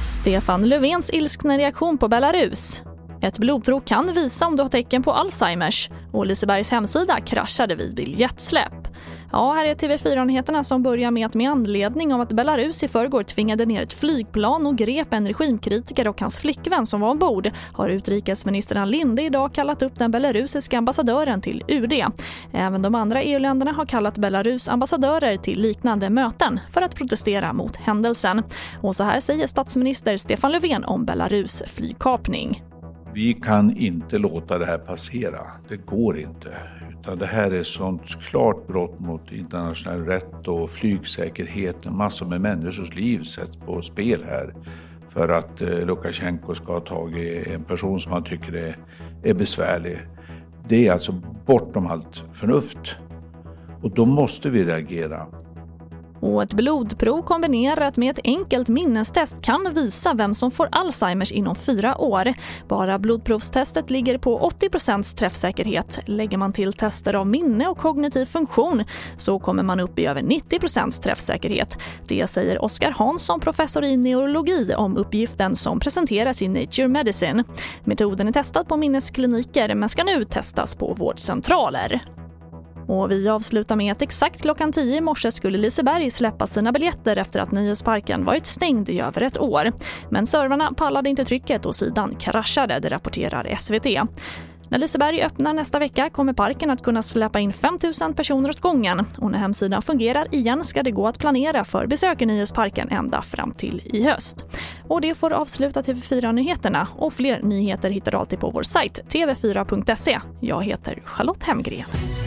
Stefan Löfvens ilskna reaktion på Belarus. Ett blodprov kan visa om du har tecken på Alzheimers och Lisebergs hemsida kraschade vid biljettsläpp. Ja, här är TV4-nyheterna som börjar med att med anledning av att Belarus i förrgår tvingade ner ett flygplan och grep en regimkritiker och hans flickvän som var ombord har utrikesminister Ann Linde idag kallat upp den belarusiska ambassadören till UD. Även de andra EU-länderna har kallat Belarus ambassadörer till liknande möten för att protestera mot händelsen. Och så här säger statsminister Stefan Löfven om Belarus flygkapning. Vi kan inte låta det här passera. Det går inte. Utan det här är ett sånt klart brott mot internationell rätt och flygsäkerheten. Massor med människors liv sätts på spel här för att eh, Lukasjenko ska ha tagit en person som han tycker är, är besvärlig. Det är alltså bortom allt förnuft. Och då måste vi reagera. Och ett blodprov kombinerat med ett enkelt minnestest kan visa vem som får Alzheimers inom fyra år. Bara blodprovstestet ligger på 80 träffsäkerhet. Lägger man till tester av minne och kognitiv funktion så kommer man upp i över 90 träffsäkerhet. Det säger Oskar Hansson, professor i neurologi, om uppgiften som presenteras i Nature Medicine. Metoden är testad på minneskliniker men ska nu testas på vårdcentraler. Och vi avslutar med att exakt klockan 10 i morse skulle Liseberg släppa sina biljetter efter att Nöjesparken varit stängd i över ett år. Men servrarna pallade inte trycket och sidan kraschade, det rapporterar SVT. När Liseberg öppnar nästa vecka kommer parken att kunna släppa in 5 000 personer åt gången och när hemsidan fungerar igen ska det gå att planera för besök i Nöjesparken ända fram till i höst. Och det får avsluta TV4-nyheterna och fler nyheter hittar du alltid på vår sajt tv4.se. Jag heter Charlotte Hemgren.